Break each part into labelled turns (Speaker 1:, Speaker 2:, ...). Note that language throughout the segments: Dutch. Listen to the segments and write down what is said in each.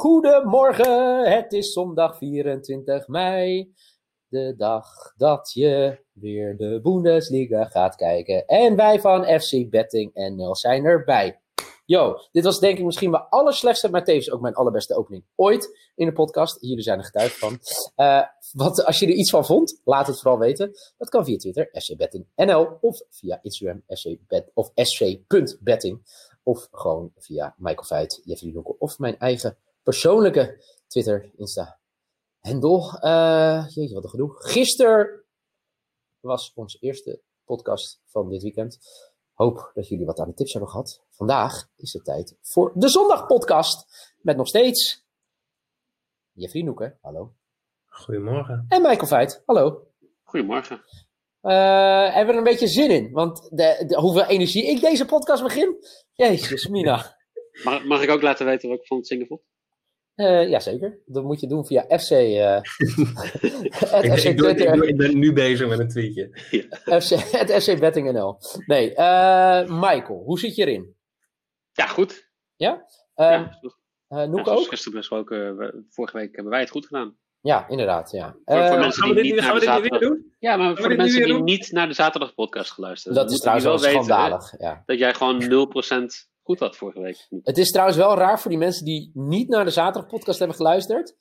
Speaker 1: Goedemorgen. Het is zondag 24 mei. De dag dat je weer de Bundesliga gaat kijken. En wij van FC Betting NL zijn erbij. Yo, dit was denk ik misschien mijn allerslechtste, maar tevens ook mijn allerbeste opening ooit in de podcast. Jullie zijn er getuige van. Eh, wat, als je er iets van vond, laat het vooral weten. Dat kan via Twitter, scbettingnl, of via Instagram, scbet, of sc.betting. Of gewoon via Michael Veit, Jeffrey Loeken of mijn eigen persoonlijke Twitter, Insta, Hendel. Uh, jeetje, wat een gedoe. Gisteren was onze eerste podcast van dit weekend. Hoop dat jullie wat aan de tips hebben gehad. Vandaag is het tijd voor de zondagpodcast. Met nog steeds Jeffrey Noeken, hallo.
Speaker 2: Goedemorgen.
Speaker 1: En Michael Veit, hallo.
Speaker 3: Goedemorgen.
Speaker 1: Uh, hebben we er een beetje zin in? Want de, de, hoeveel energie ik deze podcast begin? Jezus, Mina.
Speaker 3: Mag, mag ik ook laten weten wat ik van het zingen vond?
Speaker 1: Uh, jazeker. Dat moet je doen via FC. Uh,
Speaker 2: ik, FC ik, doe, ik, doe, ik, ben nu bezig met een tweetje.
Speaker 1: Ja. FC, het FC Betting NL. Nee, uh, Michael, hoe zit je erin?
Speaker 3: Ja, goed.
Speaker 1: Ja?
Speaker 3: ja
Speaker 1: uh, Noek
Speaker 3: ja,
Speaker 1: ook?
Speaker 3: Gisteren besproken, vorige week hebben wij het goed gedaan.
Speaker 1: Ja, inderdaad. Ja.
Speaker 3: Voor, voor
Speaker 2: Uh,
Speaker 3: mensen
Speaker 2: gaan we
Speaker 3: die
Speaker 2: dit,
Speaker 3: niet naar de zaterdag...
Speaker 2: doen?
Speaker 3: Ja, maar
Speaker 2: Gaan
Speaker 3: voor de mensen die niet naar de zaterdagpodcast geluisterd
Speaker 1: Dat is trouwens wel
Speaker 3: weten,
Speaker 1: schandalig. Ja.
Speaker 3: Dat jij gewoon 0% goed had vorige week.
Speaker 1: Het is trouwens wel raar voor die mensen die niet naar de zaterdagpodcast hebben geluisterd.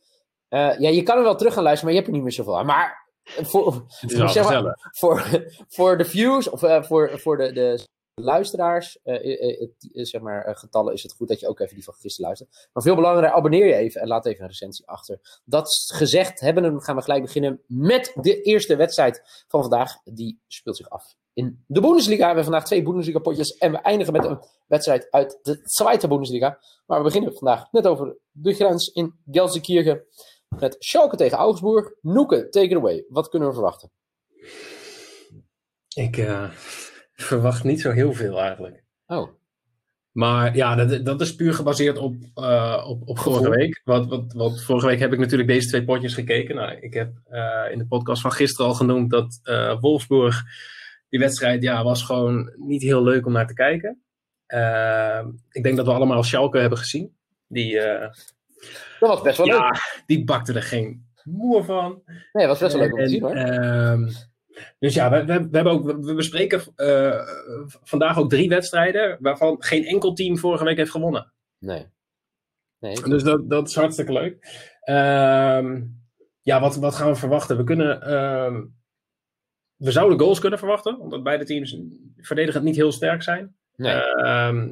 Speaker 1: Uh, ja, je kan er wel terug gaan luisteren, maar je hebt er niet meer zoveel aan. Maar voor, zeg maar,
Speaker 2: gezellig.
Speaker 1: voor, voor de views of uh, voor, voor de, de luisteraars, uh, zeg maar, getallen, is het goed dat je ook even die van gisteren luistert. Maar veel belangrijker, abonneer je even en laat even een recensie achter. Dat gezegd hebben, gaan we gelijk beginnen met de eerste wedstrijd van vandaag. Die speelt zich af in de Bundesliga. We hebben vandaag twee Bundesliga-potjes en we eindigen met een wedstrijd uit de Zweite Bundesliga. Maar we beginnen vandaag net over de grens in Gelsenkirchen met Schalke tegen Augsburg. Noeke, take away. Wat kunnen we verwachten?
Speaker 2: Ik verwacht niet zo heel veel eigenlijk.
Speaker 1: Oh.
Speaker 2: Maar ja, dat, dat is puur gebaseerd op, uh, op, op vorige week. Want, vorige week heb ik natuurlijk deze twee potjes gekeken. Nou, ik heb uh, in de podcast van gisteren al genoemd dat uh, Wolfsburg, die wedstrijd, ja, was gewoon niet heel leuk om naar te kijken. ik denk dat we allemaal Schalke hebben gezien. Die,
Speaker 1: dat was best wel
Speaker 2: ja,
Speaker 1: leuk.
Speaker 2: die bakte er geen moer van.
Speaker 1: Nee, dat was best wel leuk om te zien hoor.
Speaker 2: Dus ja, we, we, we, hebben ook, we bespreken uh, vandaag ook drie wedstrijden waarvan geen enkel team vorige week heeft gewonnen.
Speaker 1: Nee. nee
Speaker 2: dus dat, dat is hartstikke leuk. Uh, ja, wat, wat gaan we verwachten? We kunnen. Uh, we zouden goals kunnen verwachten, omdat beide teams verdedigend niet heel sterk zijn.
Speaker 1: Nee.
Speaker 2: Ehm,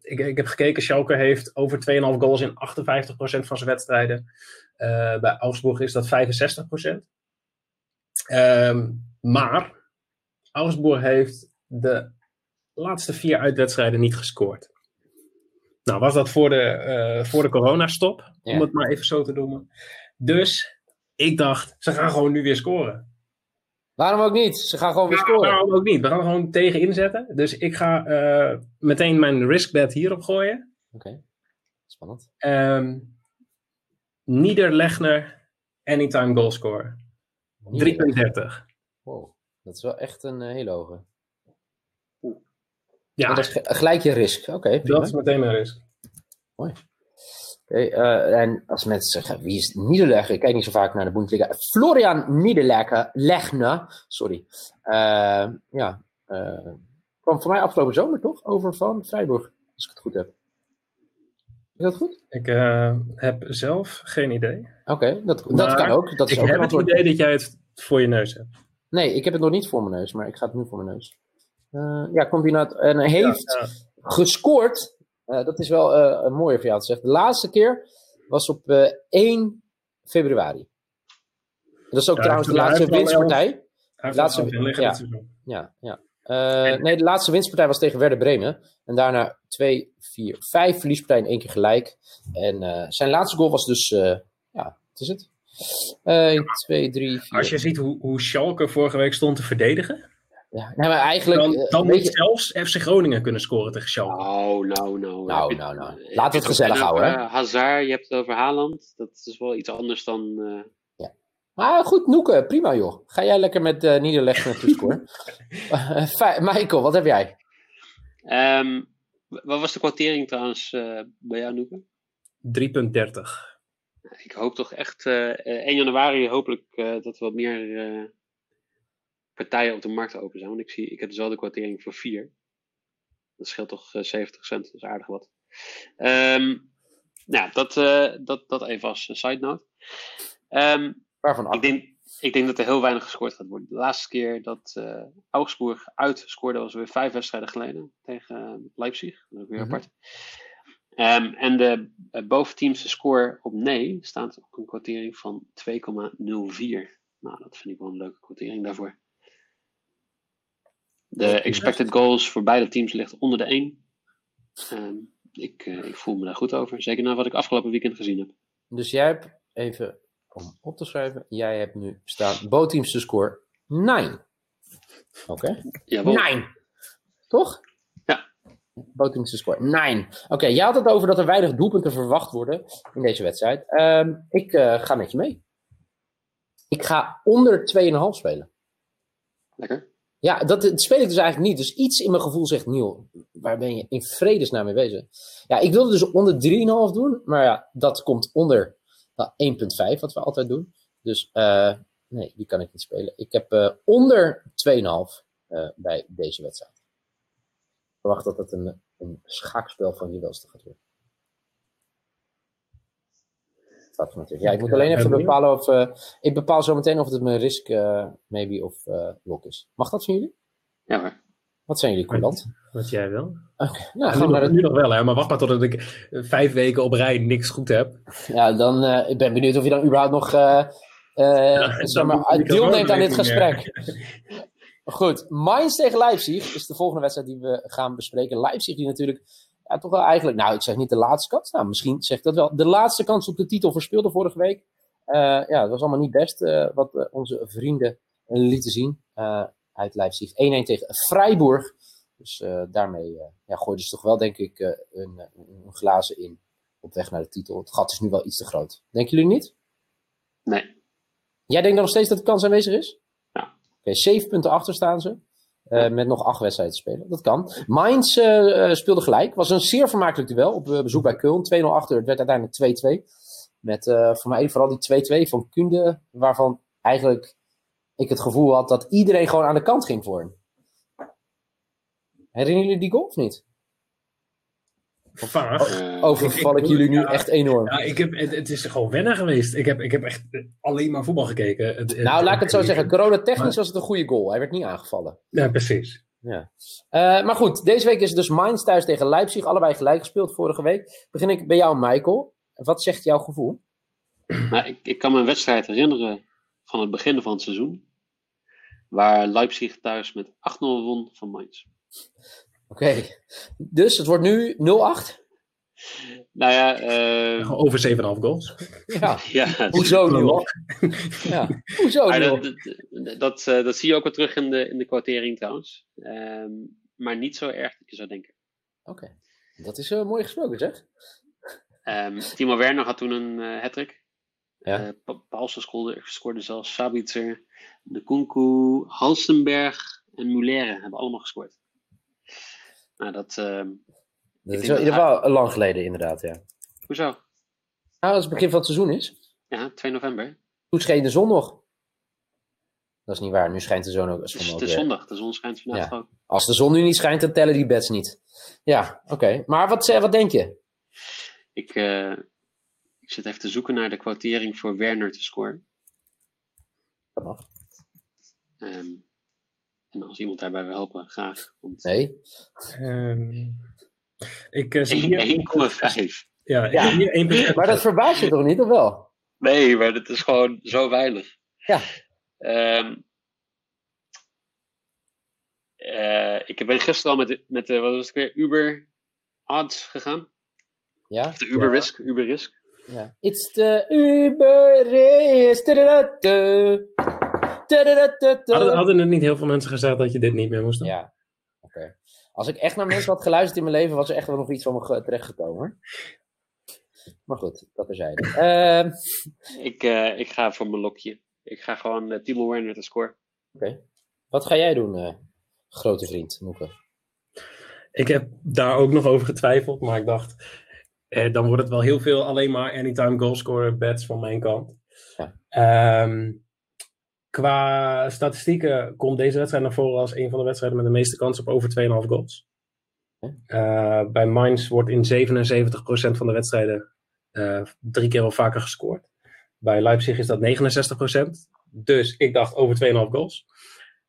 Speaker 2: ik, ik, heb gekeken, Schalke heeft over 2,5 goals in 58% van zijn wedstrijden. Uh, bij Augsburg is dat 65%. Um, maar Augsburg heeft de laatste vier uitwedstrijden niet gescoord. Nou, was dat voor de, uh, voor de coronastop,
Speaker 1: Ja.
Speaker 2: om het maar even zo te noemen. Dus ik dacht, ze gaan gewoon nu weer scoren.
Speaker 1: Waarom ook niet? Ze gaan gewoon weer
Speaker 2: Ja,
Speaker 1: scoren.
Speaker 2: waarom ook niet? We gaan er gewoon tegen inzetten. Dus ik ga uh, meteen mijn riskbet hierop gooien.
Speaker 1: Oké, okay. spannend.
Speaker 2: Um, Niederlechner, anytime goalscorer. 3,30.
Speaker 1: Wow, dat is wel echt een uh, hele hoge.
Speaker 2: Ja,
Speaker 1: dat is gelijk je risk. Oké, okay,
Speaker 2: dat is meteen mijn risk.
Speaker 1: Mooi. Oké, okay, uh, en als mensen zeggen, wie is Niederlechner? Ik kijk niet zo vaak naar de Bundesliga. Florian Niederlechner, sorry. Uh, ja, kwam voor mij afgelopen zomer toch over van Freiburg, als ik het goed heb. Is dat goed?
Speaker 2: Ik uh, heb zelf geen idee.
Speaker 1: Oké, okay, dat, dat kan ook. Dat is
Speaker 2: ik
Speaker 1: ook
Speaker 2: heb het idee dat jij het voor je neus hebt.
Speaker 1: Nee, ik heb het nog niet voor mijn neus, maar ik ga het nu voor mijn neus. Uh, ja, combinaat. En hij heeft ja, ja. gescoord. Uh, dat is wel uh, een mooie voor jou te zeggen. De laatste keer was op 1 februari. Dat is ook
Speaker 2: ja,
Speaker 1: trouwens de laatste winstpartij.
Speaker 2: Heeft
Speaker 1: laatste,
Speaker 2: liggen,
Speaker 1: ja, ja, ja. Eh, nee, de laatste winstpartij was tegen Werder Bremen. En daarna twee, vier, vijf verliespartijen in één keer gelijk. En eh, zijn laatste goal was dus, eh, ja, wat is het? 1, 2, 3, 4.
Speaker 2: Als je ziet hoe, hoe Schalke vorige week stond te verdedigen,
Speaker 1: Ja, nee, maar eigenlijk...
Speaker 2: dan,
Speaker 1: eh,
Speaker 2: dan moet
Speaker 1: je-
Speaker 2: zelfs FC Groningen kunnen scoren tegen Schalke.
Speaker 3: Nou, nou, nou.
Speaker 1: Nou,
Speaker 3: je-
Speaker 1: nou, nou.
Speaker 3: heb
Speaker 1: Laten we het gezellig houden,
Speaker 3: over, eh, Hazard, je hebt het over Haaland. Dat is wel iets anders dan... eh,
Speaker 1: Maar goed, Noeke, prima joh. Ga jij lekker met uh, Nederleggen naartoe scoren. Eh, Michael, wat heb jij?
Speaker 3: Ehm, wat was de kwartering trouwens eh, bij jou, Noeke?
Speaker 2: 3,30.
Speaker 3: Ik hoop toch echt eh, eh, 1 januari hopelijk eh, dat er wat meer eh, partijen op de markt open zijn. Want ik, zie, ik heb dezelfde kwartering voor 4. Dat scheelt toch eh, 70 cent, dat is aardig wat. Ehm, nou, dat, eh, dat, dat even als een side note. Ehm,
Speaker 1: Waarvan
Speaker 3: ik, denk, ik denk dat er heel weinig gescoord gaat worden. De laatste keer dat eh Augsburg uit scoorde was weer vijf wedstrijden geleden tegen eh, Leipzig. Dat is ook weer
Speaker 1: Mhm.
Speaker 3: apart. Ehm, en de uh, boventeamse score op nee staat op een kwartering van 2,04. Nou, dat vind ik wel een leuke kwartering daarvoor. De expected goals voor beide teams ligt onder de 1. Ehm, ik, eh, ik voel me daar goed over. Zeker na wat ik afgelopen weekend gezien heb.
Speaker 1: Dus jij hebt, even om op te schrijven, jij hebt nu staan, bootteamste score 9. Oké.
Speaker 3: Jawel.
Speaker 1: 9. Toch? Bootteamste score 9. Oké, jij had het over dat er weinig doelpunten verwacht worden in deze wedstrijd. Ehm, ik eh, ga met je mee. Ik ga onder 2,5 spelen.
Speaker 3: Lekker.
Speaker 1: Ja, dat, dat speel ik dus eigenlijk niet. Dus iets in mijn gevoel zegt, Niel, waar ben je in vredesnaam mee bezig? Ja, ik wilde dus onder 3,5 doen. Maar ja, dat komt onder nou, 1,5 wat we altijd doen. Dus eh, nee, die kan ik niet spelen. Ik heb eh, onder 2,5 eh, bij deze wedstrijd. Ik verwacht dat het een, een schaakspel van je welste gaat worden. Dat natuurlijk. Ja, ik moet alleen even bepalen of... eh, ik bepaal zo meteen of het mijn risk, eh, maybe, of eh lock is. Mag dat van jullie?
Speaker 3: Ja hoor.
Speaker 1: Wat zijn jullie coulant?
Speaker 2: Wat jij wil.
Speaker 1: Oké, nou,
Speaker 2: nu,
Speaker 1: gaan we naar
Speaker 2: nog,
Speaker 1: het
Speaker 2: nu nog wel, hè, maar wacht maar totdat ik vijf weken op rij niks goed heb.
Speaker 1: Ja, dan eh, ik ben benieuwd of je dan überhaupt nog eh, eh, zeg maar,
Speaker 2: moet ik
Speaker 1: deelneemt aan dit gesprek. Goed, Mainz tegen Leipzig is de volgende wedstrijd die we gaan bespreken. Leipzig die natuurlijk ja, toch wel eigenlijk, nou ik zeg niet de laatste kans, nou misschien zegt dat wel, de laatste kans op de titel verspeelde vorige week. Eh, ja, het was allemaal niet best eh, wat eh, onze vrienden lieten zien uit Leipzig. 1-1 tegen Freiburg. Dus daarmee ja, gooiden ze toch wel denk ik een, een glazen in op weg naar de titel. Het gat is nu wel iets te groot. Denken jullie niet?
Speaker 3: Nee.
Speaker 1: Jij denkt nog steeds dat de kans aanwezig is? Oké, zeven punten achter staan ze. eh, met nog acht wedstrijden te spelen. Dat kan. Mainz eh, eh, speelde gelijk. Was een zeer vermakelijk duel op bezoek bij Köln. 2-0 achter. Het werd uiteindelijk 2-2. Met voor mij vooral die 2-2 van Kunde. Waarvan eigenlijk ik het gevoel had dat iedereen gewoon aan de kant ging voor hem. Herinneren jullie die goal of niet?
Speaker 2: Vaag.
Speaker 3: Eh,
Speaker 1: Overval ik
Speaker 2: ik-
Speaker 1: jullie nu
Speaker 2: ja.
Speaker 1: echt enorm.
Speaker 2: Ja, ik heb, het, het is gewoon wennen geweest. Ik heb, ik heb echt alleen maar voetbal gekeken. Het- het-
Speaker 1: Nou, laat ik het zo zeggen. Corona-technisch
Speaker 2: Maar-
Speaker 1: was het een goede goal. Hij werd niet aangevallen.
Speaker 2: Ja, precies.
Speaker 1: Ja. Eh, maar goed, deze week is het dus Mainz thuis tegen Leipzig. Allebei gelijk gespeeld vorige week. Begin ik bij jou, Michael. Wat zegt jouw gevoel?
Speaker 3: Nou, ik, ik kan me een wedstrijd herinneren van het begin van het seizoen. Waar Leipzig thuis met 8-0 won van Mainz.
Speaker 1: Oké. Dus het wordt nu 0-8?
Speaker 3: Nou ja, eh,
Speaker 2: Gewoon over 7,5 goals.
Speaker 1: Ja.
Speaker 3: ja
Speaker 1: Hoezo,
Speaker 2: lok.
Speaker 1: Ja. Hoezo, Niel?
Speaker 3: dat, dat, dat, eh, dat zie je ook wel terug in de, in de kwartering trouwens. Ehm, maar niet zo erg dat je zou denken.
Speaker 1: Oké. Dat is eh, mooi gesproken, zeg.
Speaker 3: Ehm, Timo Werner had toen een eh hat-trick.
Speaker 1: Ja.
Speaker 3: Paulsen scoorde, scoorde zelfs, Sabitzer, De Kunku, Halstenberg en Mullere hebben allemaal gescoord. Nou, dat...
Speaker 1: Dat
Speaker 3: Ik
Speaker 1: is wel in ieder geval lang geleden, inderdaad, ja.
Speaker 3: hoezo?
Speaker 1: Nou, als het begin van het seizoen is.
Speaker 3: Ja, 2 november.
Speaker 1: Toen scheen de zon nog. Dat is niet waar. Nu schijnt de zon ook.
Speaker 3: Het is, het is zondag, de zon schijnt vandaag
Speaker 1: Ja.
Speaker 3: ook.
Speaker 1: Als de zon nu niet schijnt, dan tellen die bets niet. Ja, oké. Maar wat, eh, wat denk je?
Speaker 3: Ik, eh, ik zit even te zoeken naar de kwartering voor Werner te scoren.
Speaker 1: Dat mag.
Speaker 3: Ehm, en als iemand daarbij wil helpen, graag. Want
Speaker 1: Nee.
Speaker 2: Ehm, ik eh, zie hier...
Speaker 3: 1,5.
Speaker 2: Ja,
Speaker 1: Ja.
Speaker 2: hier 1%.
Speaker 1: Maar dat verbaast je toch niet, of wel?
Speaker 3: Nee, maar dat is gewoon zo weinig.
Speaker 1: Ja.
Speaker 3: Ehm, Eh, ik ben gisteren al met, de- met wat was het weer, Uber odds gegaan.
Speaker 1: Ja?
Speaker 3: Of de Uber Risk, Uber Risk.
Speaker 1: ja. It's the Uber race.
Speaker 2: Hadden, hadden er niet heel veel mensen gezegd dat je dit niet meer moest doen?
Speaker 1: Ja, oké. Als ik echt naar mensen had geluisterd in mijn leven, was er echt wel nog iets van me ge- terechtgekomen. Maar goed, dat terzijde. Ehm
Speaker 3: Ik, eh, ik ga voor mijn lokje. Ik ga gewoon uh, Timo Werner te score.
Speaker 1: Oké. Wat ga jij doen, eh, grote vriend, Moeke?
Speaker 2: Ik heb daar ook nog over getwijfeld, maar ik dacht, eh, dan wordt het wel heel veel alleen maar anytime goalscorer bets van mijn kant.
Speaker 1: Ja.
Speaker 2: Ehm, qua statistieken komt deze wedstrijd naar voren als een van de wedstrijden met de meeste kans op over 2,5 goals. Eh, bij Mainz wordt in 77% van de wedstrijden eh, drie keer of vaker gescoord. Bij Leipzig is dat 69%. Dus ik dacht over 2,5 goals.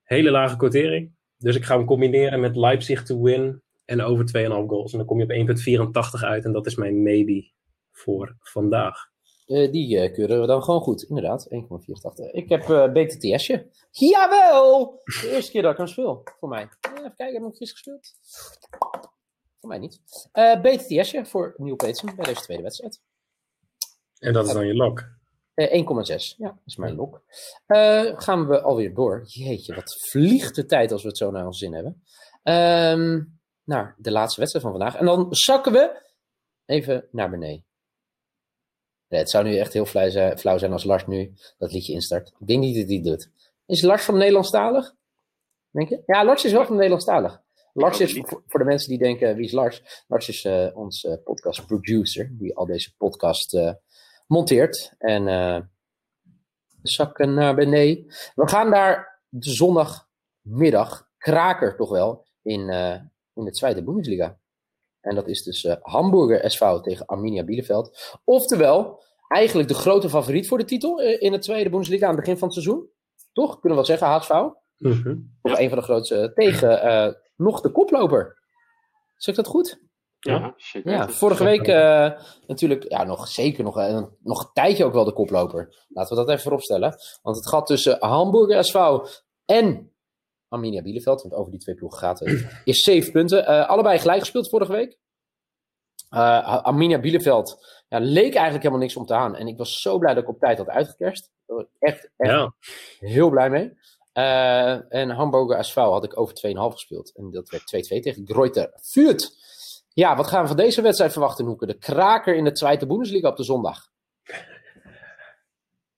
Speaker 2: Hele lage quotering. Dus ik ga hem combineren met Leipzig to win en over 2,5 goals. En dan kom je op 1,84 uit. En dat is mijn maybe voor vandaag.
Speaker 1: Eh, die eh, keuren we dan gewoon goed, inderdaad. 1,84. Ik heb eh BTTS'je. Jawel! De eerste keer dat ik hem speel, voor mij. Even kijken, heb ik nog iets gespeeld? Voor mij niet. BTTS'je voor Neil Peetsen bij deze tweede wedstrijd.
Speaker 2: En dat is dan je lock.
Speaker 1: Eh, 1,6. Ja, dat is mijn lok. Gaan we alweer door. Jeetje, wat vliegt de tijd als we het zo naar ons zin hebben. Ehm naar de laatste wedstrijd van vandaag. En dan zakken we even naar beneden. Nee, het zou nu echt heel flauw zijn, flauw zijn als Lars nu dat liedje instart. Ik denk niet dat hij het doet. Is Lars van Nederlandstalig? Denk je? Ja, Lars is wel van Nederlandstalig. Lars is, voor, de mensen die denken, wie is Lars? Lars is eh ons eh, podcast producer, die al deze podcast eh, monteert. En zakken naar beneden. We gaan daar de zondagmiddag, kraker toch wel, in, in de tweede Bundesliga. En dat is dus eh, Hamburger SV tegen Arminia Bielefeld. Oftewel, eigenlijk de grote favoriet voor de titel eh, in de tweede Bundesliga aan het begin van het seizoen. Toch? Kunnen we wel zeggen, HSV.
Speaker 2: Mhm.
Speaker 1: Of een van de grootste eh, tegen eh, nog de koploper. Zeg ik dat goed?
Speaker 3: Ja,
Speaker 2: Ja.
Speaker 3: zeker.
Speaker 1: Ja, vorige week eh, natuurlijk, ja, nog zeker nog, nog een tijdje ook wel de koploper. Laten we dat even vooropstellen. Want het gat tussen Hamburger SV en Arminia Bielefeld, want over die twee ploegen gaat het, is zeven punten. Eh, allebei gelijk gespeeld vorige week. Eh, Arminia Bielefeld ja, leek eigenlijk helemaal niks om te aan. En ik was zo blij dat ik op tijd had uitgekerst. Daar was ik Echt, echt
Speaker 2: Ja.
Speaker 1: heel blij mee. Eh, en Hamburger SV had ik over 2,5 gespeeld. En dat werd 2-2 tegen Greuter Fürth. Ja, wat gaan we van deze wedstrijd verwachten, Noeke? De kraker in de tweede Bundesliga op de zondag.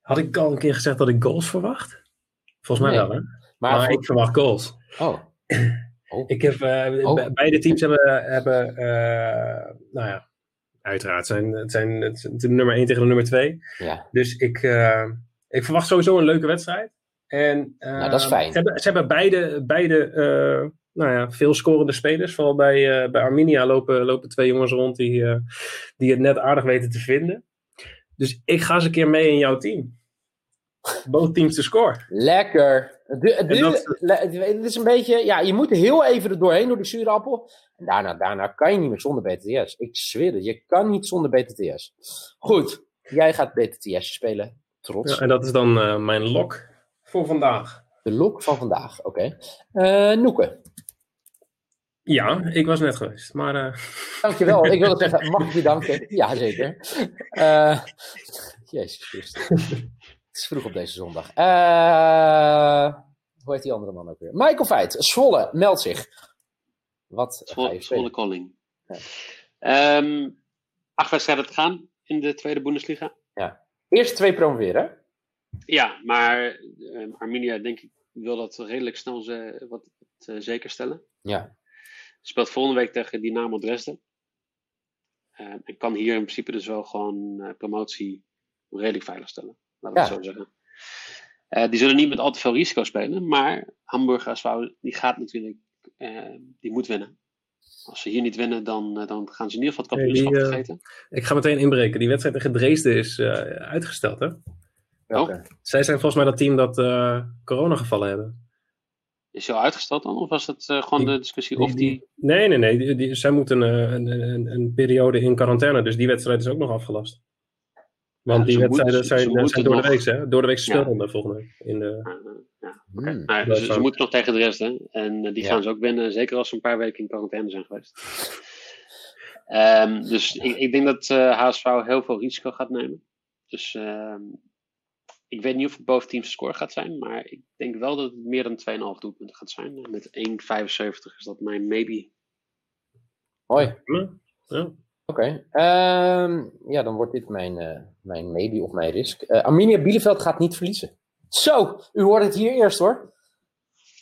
Speaker 2: Had ik al een keer gezegd dat ik goals verwacht? Volgens mij
Speaker 1: Nee.
Speaker 2: wel, hè?
Speaker 1: Maar,
Speaker 2: ik verwacht goals.
Speaker 1: Oh. Oh.
Speaker 2: Ik heb, eh,
Speaker 1: Oh.
Speaker 2: be- beide teams hebben, hebben eh, nou ja, uiteraard, zijn, het zijn het de nummer 1 tegen de nummer 2.
Speaker 1: Ja.
Speaker 2: Dus ik, eh, ik verwacht sowieso een leuke wedstrijd. En,
Speaker 1: Nou, dat is fijn.
Speaker 2: Ze hebben, ze hebben beide, beide nou ja, veel scorende spelers. Vooral bij, bij Arminia lopen, lopen twee jongens rond die, die het net aardig weten te vinden. Dus ik ga eens een keer mee in jouw team. Both teams te score.
Speaker 1: Lekker. Het
Speaker 2: dat-
Speaker 1: is een beetje, ja, je moet heel even er doorheen door die zure appel. En daarna, daarna kan je niet meer zonder BTTS. Ik zweer het, je kan niet zonder BTTS. Goed, jij gaat BTTS spelen. Trots.
Speaker 2: Ja, en dat is dan eh, mijn lock voor vandaag.
Speaker 1: De look van vandaag, oké. Eh Noeke,
Speaker 2: Ja, ik was net geweest. Maar eh,
Speaker 1: dankjewel. ik wilde zeggen, mag ik je danken? Ja, zeker. Eh Jezus Christus. Het is vroeg op deze zondag. Eh, hoe heet die andere man ook weer? Michael Veit, Zwolle, meldt zich. Wat
Speaker 3: Zwolle, Calling.
Speaker 1: Ja.
Speaker 3: Ehm, acht wedstrijden te gaan in de tweede Bundesliga.
Speaker 1: Eerst twee promoveren.
Speaker 3: Ja, maar ehm, Arminia, denk ik, wil dat redelijk snel ze, wat, eh, zeker stellen.
Speaker 1: Ja.
Speaker 3: Speelt volgende week tegen Dynamo Dresden. Ehm, en kan hier in principe dus wel gewoon eh, promotie redelijk veilig stellen. Laten we
Speaker 1: Ja.
Speaker 3: het zo zeggen. Eh, die zullen niet met al te veel risico spelen, maar Hamburg SV die gaat natuurlijk, eh, die moet winnen. Als ze hier niet winnen, dan, eh, dan gaan ze in ieder geval het
Speaker 2: Nee, die,
Speaker 3: kampioenschap vergeten.
Speaker 2: ik ga meteen inbreken. Die wedstrijd tegen Dresden is eh, uitgesteld. Hè?
Speaker 1: Welke?
Speaker 2: Zij zijn volgens mij dat team dat eh coronagevallen hebben.
Speaker 3: Is die al uitgesteld dan? Of was het eh, gewoon
Speaker 2: Die-
Speaker 3: de discussie of die...
Speaker 2: Nee, nee, nee. Die, die- zij moeten eh, een, een, een periode in quarantaine. Dus die wedstrijd is ook nog afgelast. Want
Speaker 3: Ja,
Speaker 2: die wedstrijden
Speaker 3: ze
Speaker 2: zijn, door de week, hè? Door de speelronde volgende week. In de...
Speaker 3: Ja, ja, oké.
Speaker 1: Hmm.
Speaker 3: Nou ja, ze, moeten nog tegen de rest, hè. En eh, die
Speaker 1: Ja.
Speaker 3: gaan ze ook winnen, zeker als ze een paar weken in quarantaine zijn geweest. Ehm, dus ik, ik denk dat eh HSV heel veel risico gaat nemen. Dus ehm, ik weet niet of het boven teams score gaat zijn, maar ik denk wel dat het meer dan 2,5 doelpunten gaat zijn. Met 1,75 is dat mijn maybe.
Speaker 1: Hoi.
Speaker 2: Ja.
Speaker 1: Oké. Ehm, ja, dan wordt dit mijn, eh, mijn maybe of mijn risk. Eh Arminia Bielefeld gaat niet verliezen. Zo, u hoort het hier eerst hoor.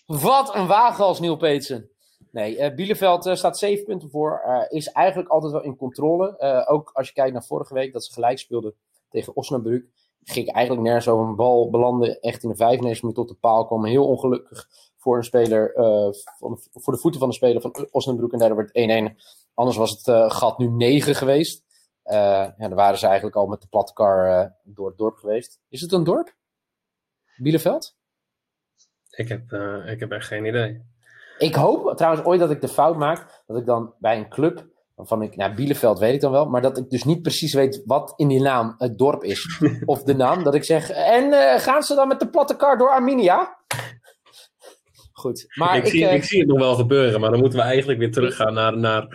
Speaker 1: Wat een wagen als Neil Peetsen. Nee, eh, Bielefeld staat 7 punten voor. is eigenlijk altijd wel in controle. Ook als je kijkt naar vorige week dat ze gelijk speelden tegen Osnabrück. Ging eigenlijk nergens over een bal belanden. Echt in de 95 minuut tot de paal. Kwam heel ongelukkig voor een speler. voor de voeten van de speler van Osnabrück. En daardoor werd het 1-1. Anders was het eh, gat nu 9 geweest. Eh, ja, dan waren ze eigenlijk al met de platte kar eh, door het dorp geweest. Is het een dorp? Bielefeld?
Speaker 2: Ik, heb, ik heb echt geen idee.
Speaker 1: Ik hoop trouwens ooit dat ik de fout maak. Dat ik dan bij een club. Waarvan ik, nou, Bielefeld weet ik dan wel. Maar dat ik dus niet precies weet wat in die naam het dorp is. of de naam. Dat ik zeg. En gaan ze dan met de platte kar door Arminia? Goed. Maar
Speaker 2: ik,
Speaker 1: ik,
Speaker 2: zie,
Speaker 1: eh,
Speaker 2: ik zie het nog wel gebeuren, maar dan moeten we eigenlijk weer teruggaan naar, naar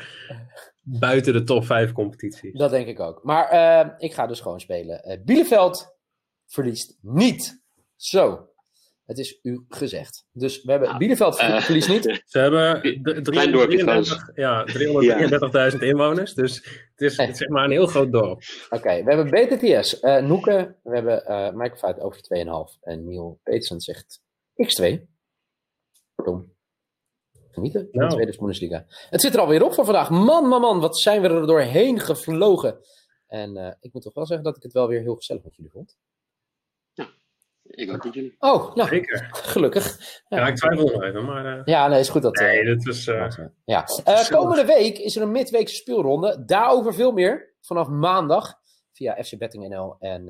Speaker 2: buiten de top 5 competitie.
Speaker 1: Dat denk ik ook. Maar eh, ik ga dus gewoon spelen. Eh, Bielefeld verliest niet. Zo. Het is u gezegd. Dus we hebben
Speaker 3: Nou,
Speaker 1: Bielefeld ver- verliest niet.
Speaker 2: Ze hebben d-
Speaker 3: Klein dorpje
Speaker 2: 333 ja, 333.000 inwoners, dus het is, het is zeg maar een heel groot dorp.
Speaker 1: Oké, we hebben BTTS. eh Noeke, we hebben eh Michael Feit over 2,5. En Neil Petersen zegt x2. Kortom. Genieten van de
Speaker 2: Nou.
Speaker 1: Tweede Bundesliga. Het zit er alweer op voor vandaag. Man, man, man, wat zijn we er doorheen gevlogen. En eh, ik moet toch wel zeggen dat ik het wel weer heel gezellig met jullie vond.
Speaker 3: Ik ook met jullie.
Speaker 1: Oh, nou,
Speaker 2: Zeker.
Speaker 1: gelukkig.
Speaker 2: Ja, ik twijfel nog even, maar... eh,
Speaker 1: Ja, nee, is goed dat... eh,
Speaker 2: nee, dit was... eh,
Speaker 1: Ja. Eh, komende week is er een midweekse speelronde. Daarover veel meer vanaf maandag via FC Betting NL en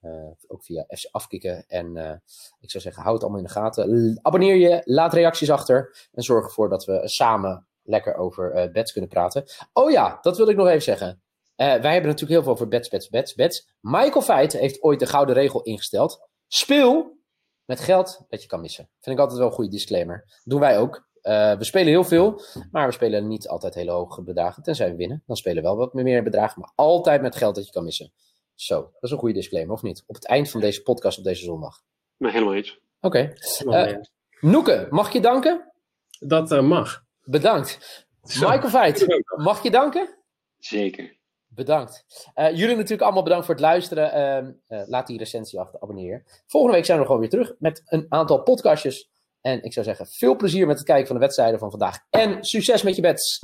Speaker 1: eh, ook via FC Afkikken. En eh, ik zou zeggen, houd het allemaal in de gaten. Abonneer je, laat reacties achter en zorg ervoor dat we samen lekker over eh, bets kunnen praten. Oh ja, dat wilde ik nog even zeggen. Wij hebben natuurlijk heel veel over bets, bets, bets, bets. Michael Veit heeft ooit de gouden regel ingesteld. Speel met geld dat je kan missen. Vind ik altijd wel een goede disclaimer. Doen wij ook. We spelen heel veel, maar we spelen niet altijd hele hoge bedragen. Tenzij we winnen. Dan spelen we wel wat meer bedragen, maar altijd met geld dat je kan missen. Zo, dat is een goede disclaimer, of niet? Op het eind van deze podcast op deze zondag.
Speaker 3: Maar helemaal eens.
Speaker 1: Oké.
Speaker 2: helemaal
Speaker 1: Eh. Noeke, mag ik je danken?
Speaker 2: Dat eh, mag.
Speaker 1: Bedankt.
Speaker 2: Zo.
Speaker 1: Michael Veit, mag ik je danken?
Speaker 3: Zeker.
Speaker 1: Bedankt. Eh, jullie natuurlijk allemaal bedankt voor het luisteren. Ehm, eh, laat die recensie achter, abonneer. Volgende week zijn we gewoon weer terug met een aantal podcastjes. En ik zou zeggen, veel plezier met het kijken van de wedstrijden van vandaag. En succes met je bets.